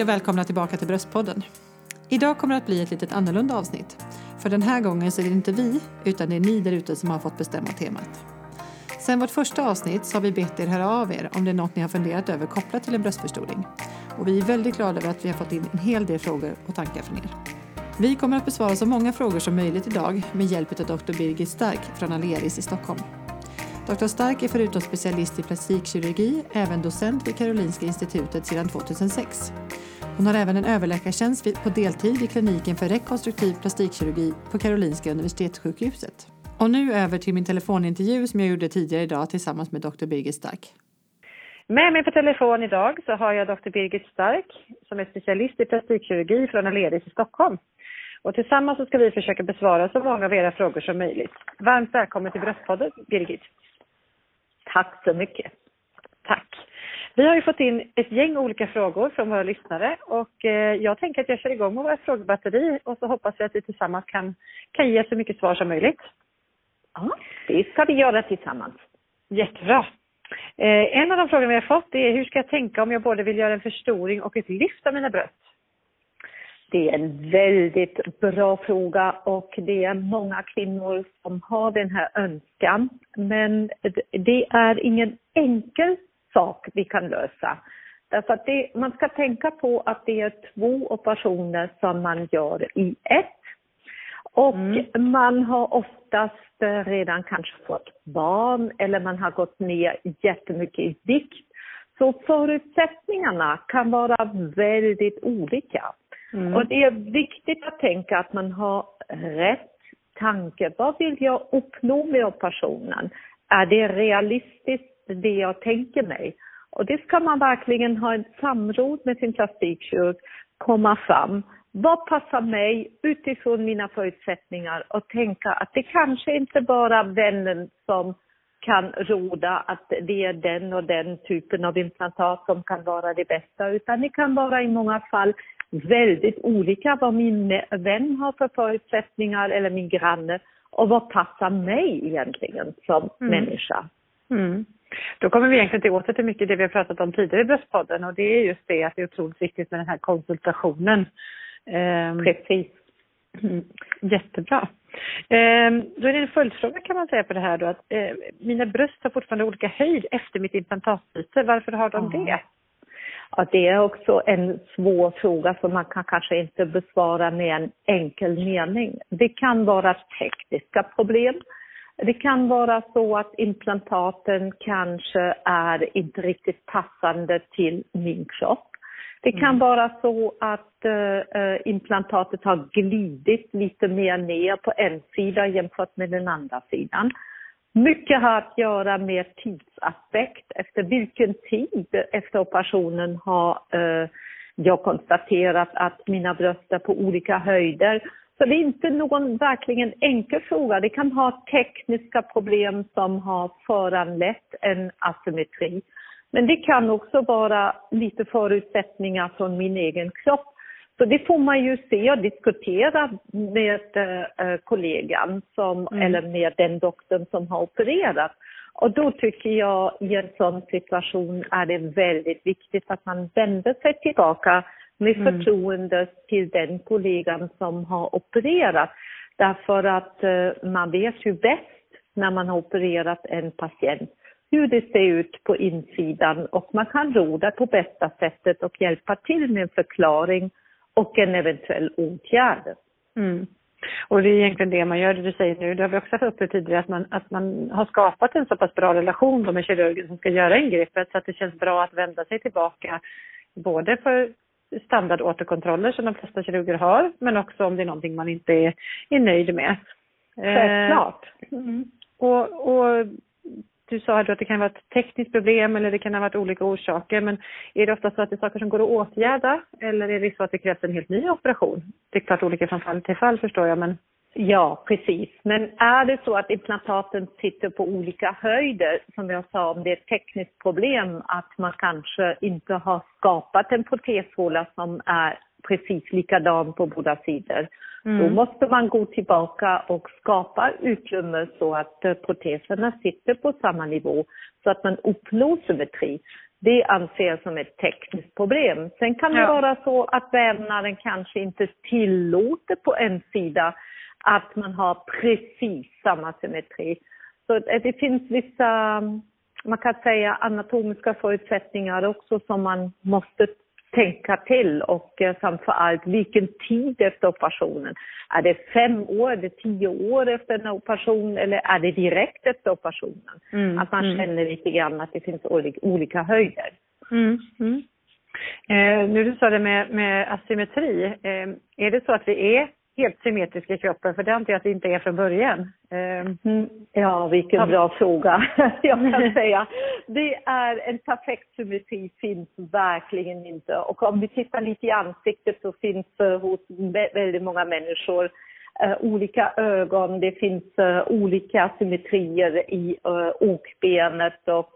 Hej och välkomna tillbaka till Bröstpodden. Idag kommer det att bli ett litet annorlunda avsnitt. För den här gången så är det inte vi, utan det är ni där ute som har fått bestämma temat. Sen vårt första avsnitt så har vi bett er höra av er om det är något ni har funderat över kopplat till en bröstförstoring. Och vi är väldigt glada över att vi har fått in en hel del frågor och tankar från er. Vi kommer att besvara så många frågor som möjligt idag med hjälp av Dr. Birgit Stark från Aleris i Stockholm. Dr. Stark är förutom specialist i plastikkirurgi även docent vid Karolinska institutet sedan 2006. Hon har även en överläkartjänst på deltid vid kliniken för rekonstruktiv plastikkirurgi på Karolinska universitetssjukhuset. Och nu över till min telefonintervju som jag gjorde tidigare idag tillsammans med Dr. Birgit Stark. Med mig på telefon idag så har jag Dr. Birgit Stark som är specialist i plastikkirurgi från Aleris i Stockholm. Och tillsammans så ska vi försöka besvara så många av era frågor som möjligt. Varmt välkommen till Bröstpodden, Birgit. Tack så mycket. Tack. Vi har ju fått in ett gäng olika frågor från våra lyssnare och eh, jag tänker att jag kör igång med vårt frågebatteri och så hoppas vi att vi tillsammans kan, kan ge så mycket svar som möjligt. Ja, det ska vi göra tillsammans. Jättebra. Eh, en av de frågor vi har fått är hur ska jag tänka om jag både vill göra en förstoring och ett lyft av mina bröst? Det är en väldigt bra fråga och det är många kvinnor som har den här önskan. Men det är ingen enkel sak vi kan lösa. Därför att det, man ska tänka på att det är två operationer som man gör i ett. Och mm. man har oftast redan kanske fått barn eller man har gått ner jättemycket i vikt. Så förutsättningarna kan vara väldigt olika. Mm. Och det är viktigt att tänka att man har rätt tanke. Vad vill jag uppnå med operationen? Är det realistiskt det jag tänker mig? Och det ska man verkligen ha ett samråd med sin plastikkirurg, komma fram. Vad passar mig utifrån mina förutsättningar och tänka att det kanske inte bara vännen som kan råda att det är den och den typen av implantat som kan vara det bästa, utan det kan vara i många fall väldigt olika vad min vän har för förutsättningar eller min granne och vad passar mig egentligen som mm. människa. Mm. Då kommer vi egentligen till åter till mycket det vi har pratat om tidigare i Bröstpodden och det är just det att det är otroligt viktigt med den här konsultationen. Um, Precis. Mm, jättebra. Um, då är det en följdfråga kan man säga på det här då att uh, mina bröst har fortfarande olika höjd efter mitt implantatbyte. Varför har de det? Ja, det är också en svår fråga som man kan kanske inte besvara med en enkel mening. Det kan vara tekniska problem. Det kan vara så att implantaten kanske är inte riktigt passande till min kropp. Det kan mm. vara så att uh, implantatet har glidit lite mer ner på en sida jämfört med den andra sidan. Mycket har att göra med tidsaspekt. Efter vilken tid efter operationen har uh, jag konstaterat att mina bröst är på olika höjder. Så det är inte någon verkligen enkel fråga. Det kan ha tekniska problem som har föranlett en asymmetri. Men det kan också vara lite förutsättningar från min egen kropp. Så det får man ju se och diskutera med äh, kollegan som, mm. eller med den doktorn som har opererat. Och då tycker jag i en sån situation är det väldigt viktigt att man vänder sig tillbaka med mm. förtroende till den kollegan som har opererat. Därför att uh, man vet ju bäst när man har opererat en patient hur det ser ut på insidan och man kan råda på bästa sättet och hjälpa till med en förklaring och en eventuell åtgärd. Mm. Och det är egentligen det man gör, det du säger nu, det har vi också haft uppe tidigare, att man, att man har skapat en så pass bra relation med kirurgen som ska göra ingreppet så att det känns bra att vända sig tillbaka både för standardåterkontroller som de flesta kirurger har, men också om det är någonting man inte är, är nöjd med. Självklart. Mm. och, och du sa att det kan vara ett tekniskt problem eller det kan ha varit olika orsaker, men är det ofta så att det är saker som går att åtgärda eller är det så att det krävs en helt ny operation? Det är klart olika från fall till fall förstår jag, men Ja, precis. Men är det så att implantaten sitter på olika höjder, som jag sa, om det är ett tekniskt problem att man kanske inte har skapat en proteshåla som är precis likadan på båda sidor, mm. då måste man gå tillbaka och skapa utrymme så att eh, proteserna sitter på samma nivå, så att man uppnår symmetri. det anses som ett tekniskt problem. Sen kan det vara så att vävnaden kanske inte tillåter på en sida att man har precis samma symmetri. Så det finns vissa, man kan säga anatomiska förutsättningar också som man måste tänka till och eh, framför allt vilken tid efter operationen. Är det fem år, är det tio år efter en operation eller är det direkt efter operationen? Mm, att man mm. känner lite grann att det finns olika höjder. Mm, mm. Eh, nu du sa det med, med asymmetri, eh, är det så att vi är helt symmetriska i kroppen? För det antar jag att det inte är från början. Mm. Ja, vilken bra fråga. jag kan säga. Det är en perfekt symmetri finns verkligen inte. Och om vi tittar lite i ansiktet så finns det hos väldigt många människor uh, olika ögon, det finns uh, olika symmetrier i uh, okbenet och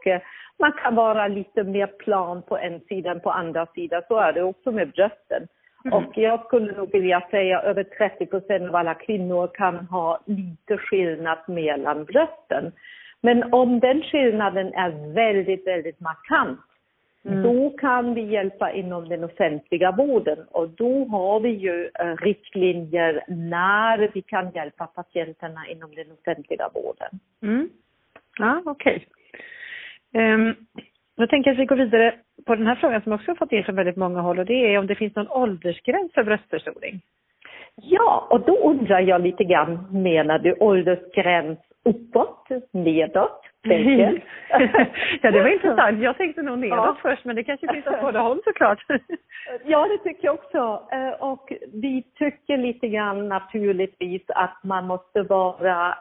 man kan vara lite mer plan på en sida än på andra sidan. Så är det också med brösten. Mm. Och jag skulle nog vilja säga över 30 procent av alla kvinnor kan ha lite skillnad mellan brösten. Men om den skillnaden är väldigt, väldigt markant, mm. då kan vi hjälpa inom den offentliga vården och då har vi ju uh, riktlinjer när vi kan hjälpa patienterna inom den offentliga vården. Mm. Ja, okej. Okay. Um, jag tänker att vi går vidare på den här frågan som också har fått in från väldigt många håll och det är om det finns någon åldersgräns för bröstförstoring. Ja, och då undrar jag lite grann, menar du åldersgräns uppåt, nedåt? ja, det var intressant. Jag tänkte nog nedåt ja. först, men det kanske finns åt båda håll såklart. ja, det tycker jag också. Eh, och vi tycker lite grann naturligtvis att man måste vara,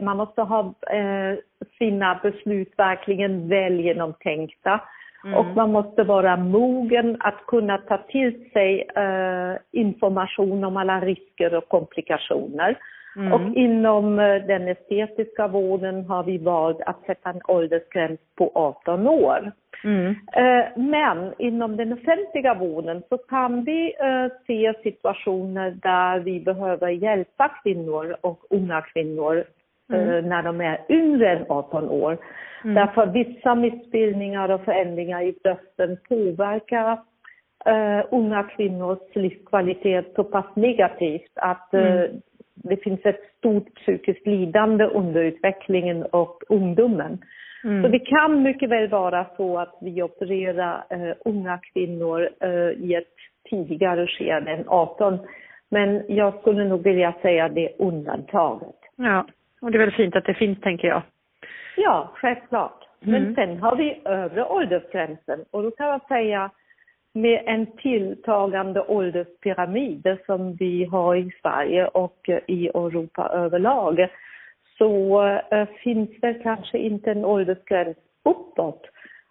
man måste ha eh, sina beslut verkligen väl genomtänkta. Mm. Och man måste vara mogen att kunna ta till sig uh, information om alla risker och komplikationer. Mm. Och inom uh, den estetiska vården har vi valt att sätta en åldersgräns på 18 år. Mm. Uh, men inom den offentliga vården så kan vi se situationer där vi behöver hjälpa kvinnor och unga kvinnor mm. när de är yngre än 18 år. Mm. Därför vissa missbildningar och förändringar i brösten påverkar unga kvinnors livskvalitet så pass negativt att mm. Det finns ett stort psykiskt lidande under utvecklingen och ungdomen. Mm. Så det kan mycket väl vara så att vi opererar uh, unga kvinnor i ett tidigare skede än 18. Men jag skulle nog vilja säga det undantaget. Ja, och det är väl fint att det finns tänker jag. Ja, självklart. Mm. Men sen har vi övre åldersgränsen och då kan man säga med en tilltagande ålderspyramid som vi har i Sverige och i Europa överlag så äh, finns det kanske inte en åldersgräns uppåt.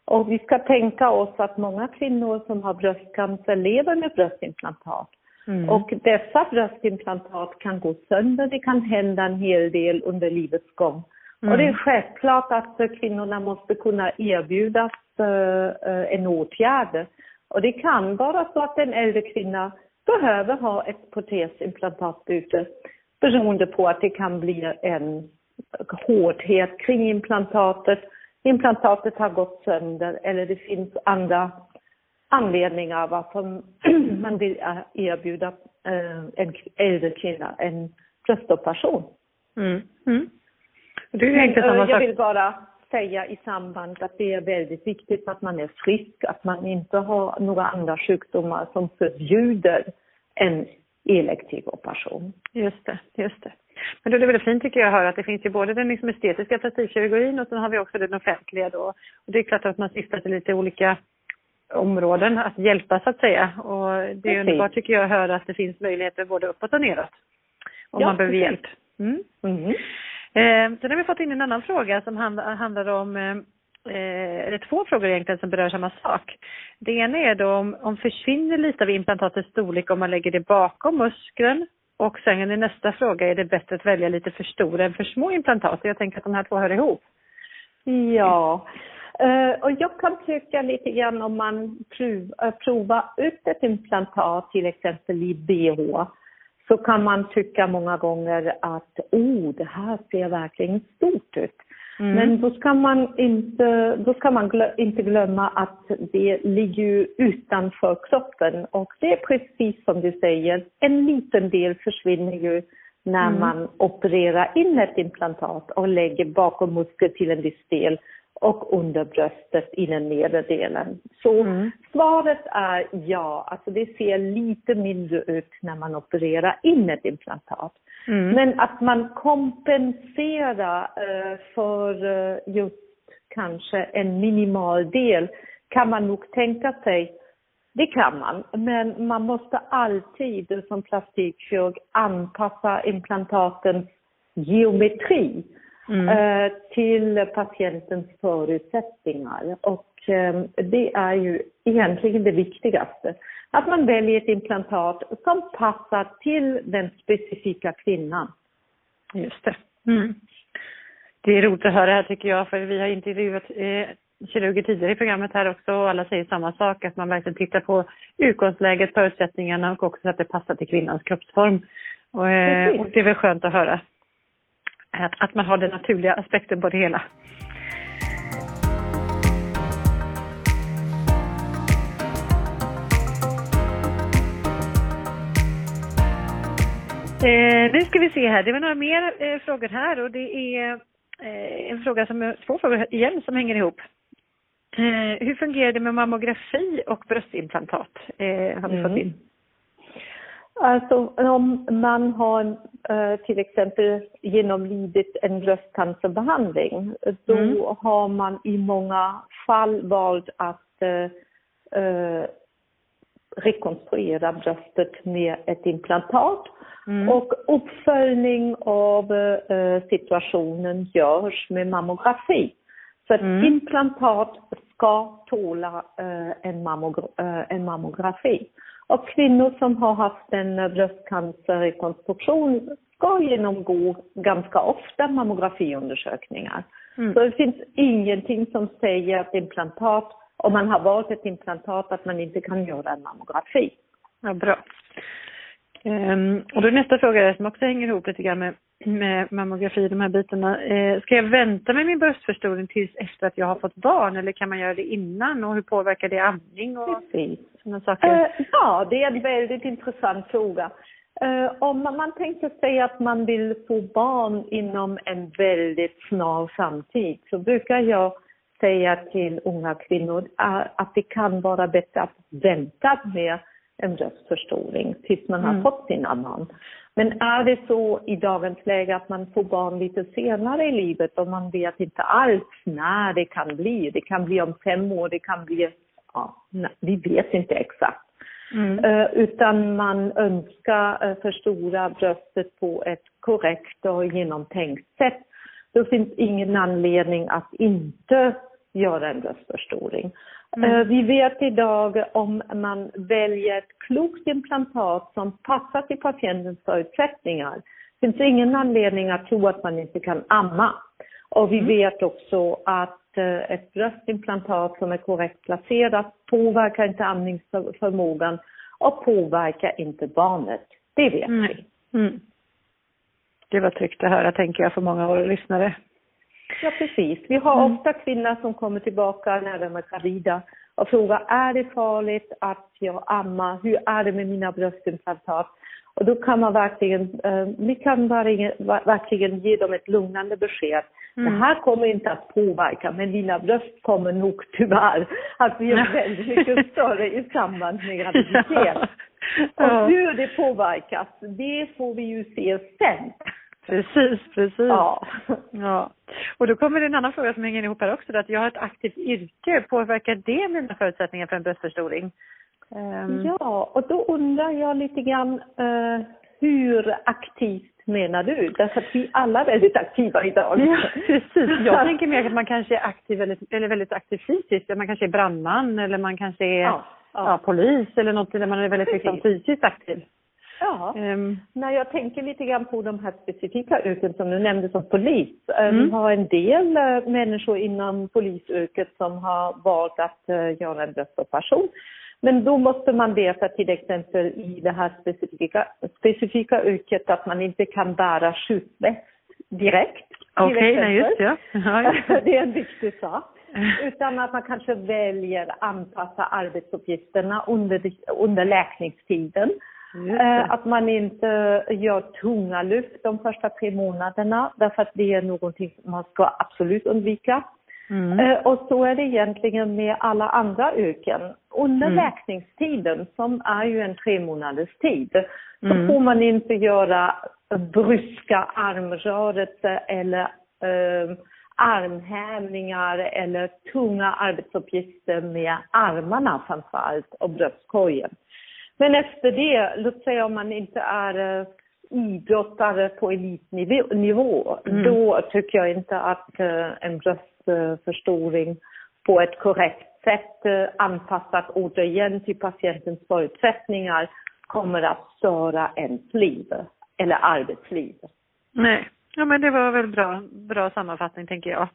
Och vi ska tänka oss att många kvinnor som har bröstcancer lever med bröstimplantat. Mm. Och dessa bröstimplantat kan gå sönder, det kan hända en hel del under livets gång. Mm. Och det är självklart att kvinnorna måste kunna erbjudas uh, en åtgärd. Och det kan vara så att en äldre kvinna behöver ha ett protesimplantatbyte beroende på att det kan bli en hårdhet kring implantatet. Implantatet har gått sönder eller det finns andra anledningar varför man vill erbjuda en äldre kvinna en bröstoperation. Mm. Mm. Det är inte samma Jag vill bara säga i samband att det är väldigt viktigt att man är frisk, att man inte har några andra sjukdomar som förbjuder en elektiv operation. Just det, just det. Men då är det väldigt fint tycker jag att höra att det finns ju både den liksom estetiska plastikkirurgin och sen har vi också den offentliga då. Och det är klart att man syftar till lite olika områden att hjälpa så att säga. Och det är underbart tycker jag att höra att det finns möjligheter både uppåt och neråt. Om ja, man behöver precis. hjälp. Mm. Mm. Eh, sen har vi fått in en annan fråga som handlar om, eh, eh, eller två frågor egentligen som berör samma sak. Det ena är då om, om försvinner lite av implantatets storlek om man lägger det bakom muskeln och sen i nästa fråga är det bättre att välja lite för stora än för små implantat. Jag tänker att de här två hör ihop. Ja, uh, och jag kan tycka lite grann om man prov, uh, provar ut ett implantat till exempel i BH så kan man tycka många gånger att oh, det här ser verkligen stort ut. Mm. Men då ska man, inte, då ska man glö, inte glömma att det ligger utanför kroppen och det är precis som du säger, en liten del försvinner ju när mm. man opererar in ett implantat och lägger bakom muskeln till en viss del och under bröstet i den nedre delen. Så mm. svaret är ja, alltså det ser lite mindre ut när man opererar in ett implantat. Mm. Men att man kompenserar uh, för uh, just kanske en minimal del kan man nog tänka sig. Det kan man, men man måste alltid som plastikkirurg anpassa implantatens geometri mm. uh, till patientens förutsättningar. Och det är ju egentligen det viktigaste. Att man väljer ett implantat som passar till den specifika kvinnan. Just det. Mm. Det är roligt att höra här tycker jag, för vi har intervjuat eh, kirurger tidigare i programmet här också och alla säger samma sak, att man verkligen tittar på utgångsläget, förutsättningarna och också att det passar till kvinnans kroppsform. Och, eh, och det är väl skönt att höra att, att man har den naturliga aspekten på det hela. Eh, nu ska vi se här, det var några mer eh, frågor här och det är eh, en fråga som, två frågor igen som hänger ihop. Eh, hur fungerar det med mammografi och bröstimplantat? Eh, har vi mm. fått in. Alltså om man har till exempel genomlidit en bröstcancerbehandling, då mm. har man i många fall valt att eh, rekonstruera bröstet med ett implantat Mm. Och uppföljning av eh, situationen görs med mammografi. Så ett mm. implantat ska tåla eh, en, mammogra eh, en mammografi. Och kvinnor som har haft en bröstcancerrekonstruktion ska genomgå ganska ofta mammografiundersökningar. Mm. Så det finns ingenting som säger att implantat, om man har valt ett implantat, att man inte kan göra en mammografi. Ja, bra. Um, och då nästa fråga som också hänger ihop lite grann med, med mammografi, de här bitarna. Uh, ska jag vänta med min bröstförstoring tills efter att jag har fått barn eller kan man göra det innan och hur påverkar det amning och sådana saker? Uh, ja, det är en väldigt intressant fråga. Uh, om man tänker sig att man vill få barn inom en väldigt snar framtid så brukar jag säga till unga kvinnor att det kan vara bättre att vänta med en bröstförstoring tills man mm. har fått sina barn. Men är det så i dagens läge att man får barn lite senare i livet och man vet inte alls när det kan bli, det kan bli om fem år, det kan bli, ja, vi vet inte exakt. Mm. Uh, utan man önskar uh, förstora bröstet på ett korrekt och genomtänkt sätt. Då finns ingen anledning att inte göra en bröstförstoring. Mm. Eh, vi vet idag om man väljer ett klokt implantat som passar till patientens förutsättningar finns det ingen anledning att tro att man inte kan amma. Och vi mm. vet också att eh, ett bröstimplantat som är korrekt placerat påverkar inte amningsförmågan och påverkar inte barnet. Det vet mm. vi. Mm. Det var tryggt att höra, tänker jag, för många av våra lyssnare. Ja, precis. Vi har mm. ofta kvinnor som kommer tillbaka när de är gravida och frågar, är det farligt att jag ammar? Hur är det med mina bröstimplantat? Och då kan man verkligen, eh, vi kan verkligen ge dem ett lugnande besked. Mm. Det här kommer inte att påverka, men dina bröst kommer nog tyvärr att bli väldigt mycket större i samband med graviditet. Och hur det påverkas, det får vi ju se sen. Precis, precis. Ja. ja. Och då kommer det en annan fråga som hänger ihop här också, att jag har ett aktivt yrke. Påverkar det mina förutsättningar för en bröstförstoring? Um... Ja, och då undrar jag lite grann uh, hur aktivt menar du? Därför att vi alla är väldigt aktiva idag. Ja, precis. Jag tänker mer att man kanske är aktiv väldigt, eller väldigt aktiv fysiskt. Man kanske är brandman eller man kanske är ja, ja. ja polis eller något där man är väldigt liksom, fysiskt aktiv. Ja, um, när jag tänker lite grann på de här specifika yrken som du nämnde som polis. Eh, mm. Vi har en del uh, människor inom polisyrket som har valt att uh, göra en dödsoperation. Men då måste man veta till exempel i det här specifika, specifika yrket att man inte kan bära skyddsväst direkt. Okej, okay, just ja. det är en viktig sak. Utan att man kanske väljer att anpassa arbetsuppgifterna under, under läkningstiden. Eh, att man inte gör tunga lyft de första tre månaderna därför att det är någonting man ska absolut undvika. Mm. Eh, och så är det egentligen med alla andra yrken. Under mm. läkningstiden, som är ju en tre månaders tid, så mm. får man inte göra bryska armrörelser eller eh, armhävningar eller tunga arbetsuppgifter med armarna framförallt och bröstkorgen. Men efter det, låt säga om man inte är uh, idrottare på elitnivå, mm. då tycker jag inte att uh, en bröstförstoring på ett korrekt sätt uh, anpassat återigen till patientens förutsättningar kommer att störa ens liv eller arbetsliv. Nej, ja men det var väl bra, bra sammanfattning tänker jag.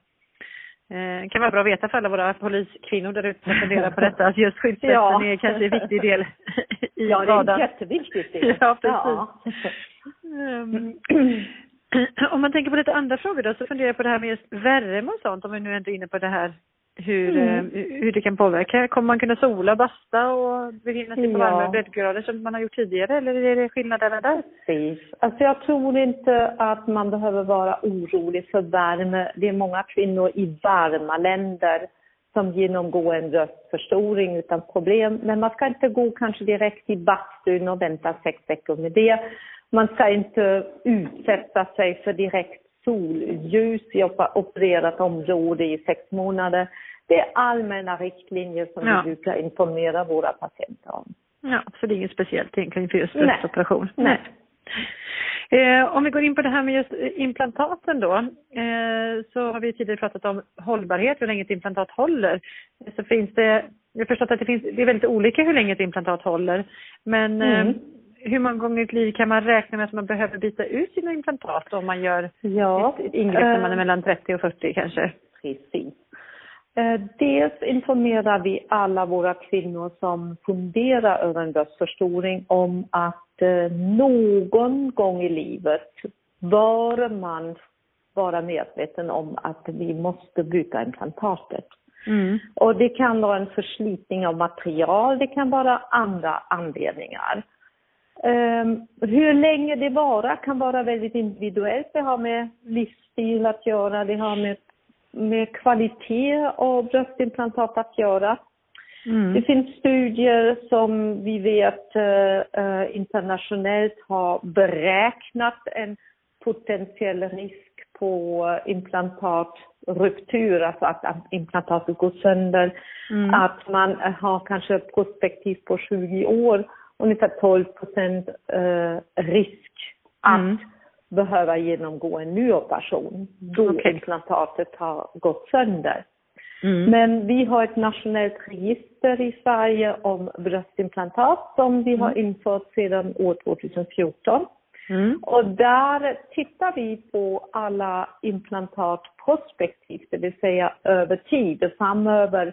Eh, kan vara bra att veta för alla våra poliskvinnor där ute som funderar på detta, att just skyddsvästen ja. är kanske en viktig del i Ja, det är en jätteviktig del. Ja, precis. Ja. Um, om man tänker på lite andra frågor då, så funderar jag på det här med just värme och sånt, om vi nu inte är inne på det här hur, mm. Eh, hur det kan påverka. Kommer man kunna sola, basta och befinna sig på ja. varmare breddgrader som man har gjort tidigare eller är det skillnader där? Precis. Alltså jag tror inte att man behöver vara orolig för värme. Det är många kvinnor i varma länder som genomgår en röstförstoring utan problem. Men man ska inte gå kanske direkt i bastun och vänta sex veckor med det. Man ska inte utsätta sig för direkt solljus i opererat område i sex månader. Det är allmänna riktlinjer som ja. vi brukar informera våra patienter om. Ja, så det är inget speciellt egentligen för just bröstoperation? Nej. Nej. Eh, om vi går in på det här med just implantaten då, eh, så har vi tidigare pratat om hållbarhet, hur länge ett implantat håller. Så finns det, jag har förstått att det, finns, det är väldigt olika hur länge ett implantat håller, men eh, mm hur många gånger i ett liv kan man räkna med att man behöver byta ut sina implantat om man gör ja, ett ingrepp när man är eh, mellan 30 och 40 kanske? Precis. Eh, dels informerar vi alla våra kvinnor som funderar över en bröstförstoring om att eh, någon gång i livet bör man vara medveten om att vi måste byta implantatet. Mm. Och det kan vara en förslitning av material, det kan vara andra anledningar. Um, hur länge det varar kan vara väldigt individuellt. Det har med livsstil att göra, det har med, med kvalitet av bröstimplantat att göra. Mm. Det finns studier som vi vet uh, internationellt har beräknat en potentiell risk på implantatruptur, alltså att implantatet går sönder. Mm. Att man har kanske prospektiv på 20 år ungefär 12 procent eh, risk att mm. behöva genomgå en ny operation då okay. implantatet har gått sönder. Mm. Men vi har ett nationellt register i Sverige om bröstimplantat som vi har mm. infört sedan år 2014. Mm. Och där tittar vi på alla implantat prospektivt, det vill säga över tid, framöver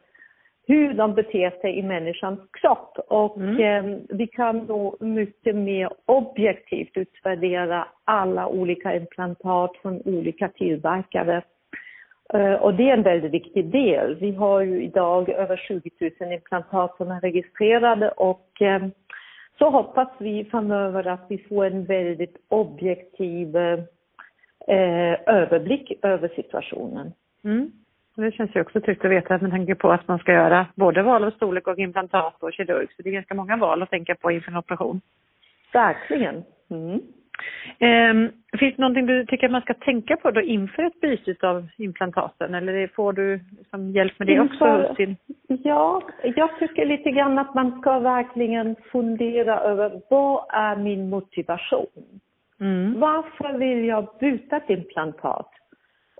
hur de beter sig i människans kropp. Och mm. eh, vi kan då mycket mer objektivt utvärdera alla olika implantat från olika tillverkare. Eh, och det är en väldigt viktig del. Vi har ju idag över 20 000 implantat som är registrerade och eh, så hoppas vi framöver att vi får en väldigt objektiv eh, överblick över situationen. Mm. Det känns ju också tryggt att veta att man tänker på att man ska göra både val av storlek och implantat och kirurg. Så det är ganska många val att tänka på inför en operation. Verkligen. Mm. Um, finns det någonting du tycker att man ska tänka på då inför ett byte av implantaten eller får du liksom hjälp med det inför, också? Sin... Ja, jag tycker lite grann att man ska verkligen fundera över vad är min motivation? Mm. Varför vill jag byta ett implantat?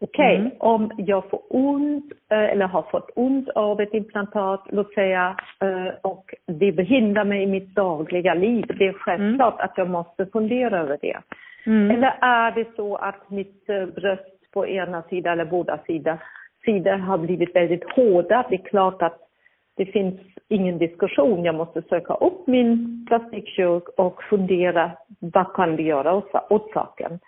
Okej, okay, mm. om jag får ont eh, eller har fått ont av ett implantat, låt säga, eh, och det behindrar mig i mitt dagliga liv, det är självklart mm. att jag måste fundera över det. Mm. Eller är det så att mitt eh, bröst på ena sidan eller båda sidor, sidor har blivit väldigt hårda? Det är klart att det finns ingen diskussion. Jag måste söka upp min plastikkirurg och fundera vad kan vi göra åt saken.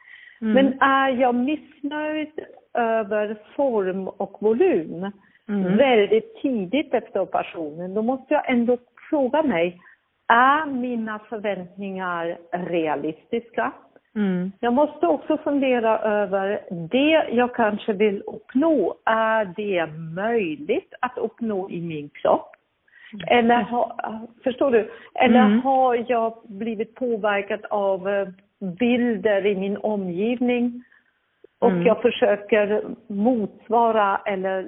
Mm. Men är jag missnöjd över form och volym mm. väldigt tidigt efter operationen, då måste jag ändå fråga mig, är mina förväntningar realistiska? Mm. Jag måste också fundera över det jag kanske vill uppnå, är det möjligt att uppnå i min kropp? Eller ha, förstår du? Eller mm. har jag blivit påverkad av eh, bilder i min omgivning och mm. jag försöker motsvara eller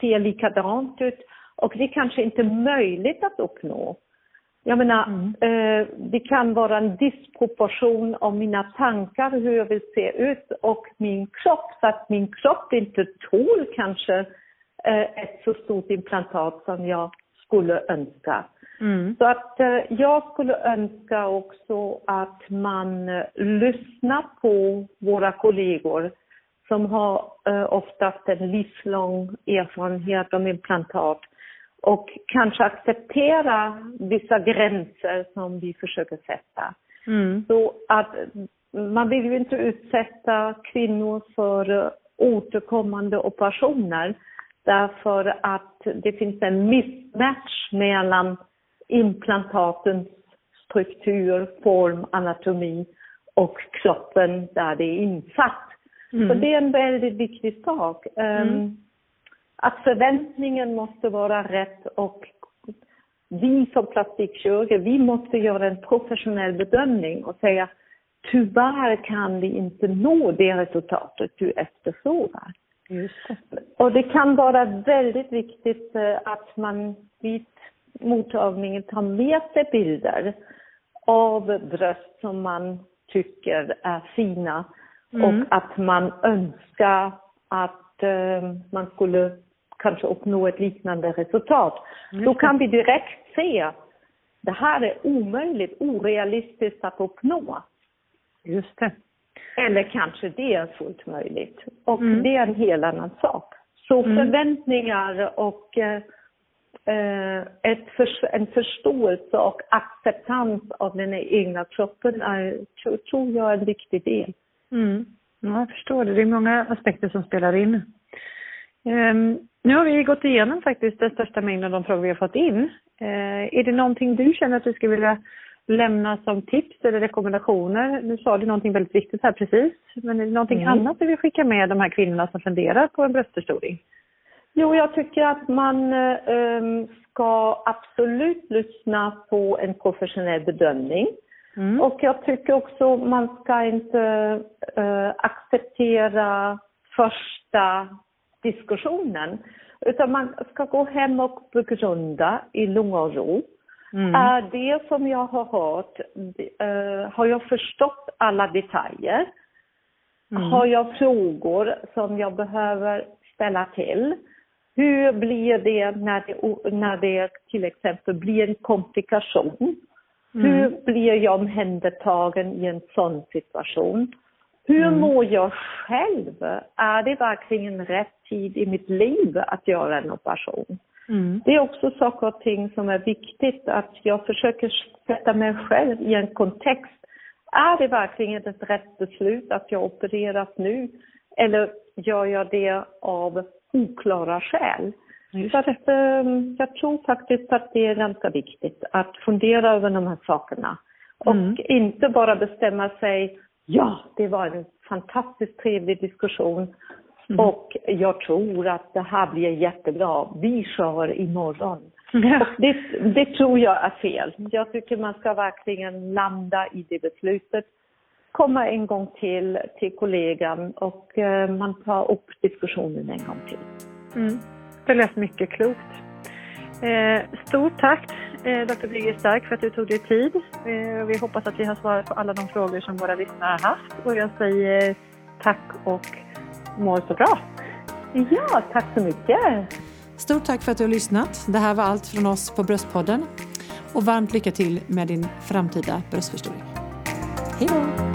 se likadant ut och det är kanske inte möjligt att uppnå. Jag menar, mm. eh, det kan vara en disproportion av mina tankar, hur jag vill se ut och min kropp, så att min kropp inte tål kanske eh, ett så stort implantat som jag skulle önska. Mm. Så att eh, jag skulle önska också att man eh, lyssnar på våra kollegor som har eh, oftast en livslång erfarenhet av implantat och kanske acceptera vissa gränser som vi försöker sätta. Mm. Så att man vill ju inte utsätta kvinnor för återkommande operationer därför att det finns en mismatch mellan implantatens struktur, form, anatomi och kroppen där det är insatt. Mm. Så det är en väldigt viktig sak. Mm. Um, att förväntningen måste vara rätt och vi som plastikkirurger, vi måste göra en professionell bedömning och säga tyvärr kan vi inte nå det resultatet du efterfrågar. Just det. Och det kan vara väldigt viktigt eh, att man vid mottagningen tar med sig bilder av bröst som man tycker är fina mm. och att man önskar att uh, man skulle kanske uppnå ett liknande resultat. Mm. Då kan vi direkt se det här är omöjligt, orealistiskt att uppnå. Just det. Eller kanske det är fullt möjligt. Och mm. det är en helt annan sak. Så mm. förväntningar och eh, eh, ett för, en förståelse och acceptans av den egna kroppen är, tror jag, är en viktig del. Mm. Ja, jag förstår det. Det är många aspekter som spelar in. Um, nu har vi gått igenom faktiskt den största mängden av de frågor vi har fått in. Uh, är det någonting du känner att du skulle vilja lämna som tips eller rekommendationer? Nu sa du någonting väldigt viktigt här precis, men är det någonting mm. annat du vill skicka med de här kvinnorna som funderar på en bröstförstoring? Jo, jag tycker att man um, ska absolut lyssna på en professionell bedömning. Mm. Och jag tycker också man ska inte uh, acceptera första diskussionen. Utan man ska gå hem och begrunda i lugn och ro. Mm. Är det som jag har hört, uh, har jag förstått alla detaljer? Mm. Har jag frågor som jag behöver ställa till? Hur blir det när det, när det till exempel blir en komplikation? Mm. Hur blir jag omhändertagen i en sån situation? Hur mm. mår jag själv? Är det verkligen rätt tid i mitt liv att göra en operation? Mm. Det är också saker och ting som är viktigt att jag försöker sätta mig själv i en kontext. Är det verkligen ett rätt beslut att jag opereras nu? Eller gör jag det av oklara skäl? Så att, eh, jag tror faktiskt att det är ganska viktigt att fundera över de här sakerna. Och mm. inte bara bestämma sig Ja, det var en fantastiskt trevlig diskussion. Mm. Och jag tror att det här blir jättebra. Vi kör imorgon. Ja. Det, det tror jag är fel. Jag tycker man ska verkligen landa i det beslutet. Komma en gång till till kollegan och eh, man tar upp diskussionen en gång till. Mm. Det lät mycket klokt. Eh, stort tack eh, Dr. Birger Stark för att du tog dig tid. Eh, vi hoppas att vi har svarat på alla de frågor som våra lyssnare har haft. Och jag säger tack och må så bra. Ja, tack så mycket. Stort tack för att du har lyssnat. Det här var allt från oss på Bröstpodden. Och varmt lycka till med din framtida bröstförstoring. Hej då!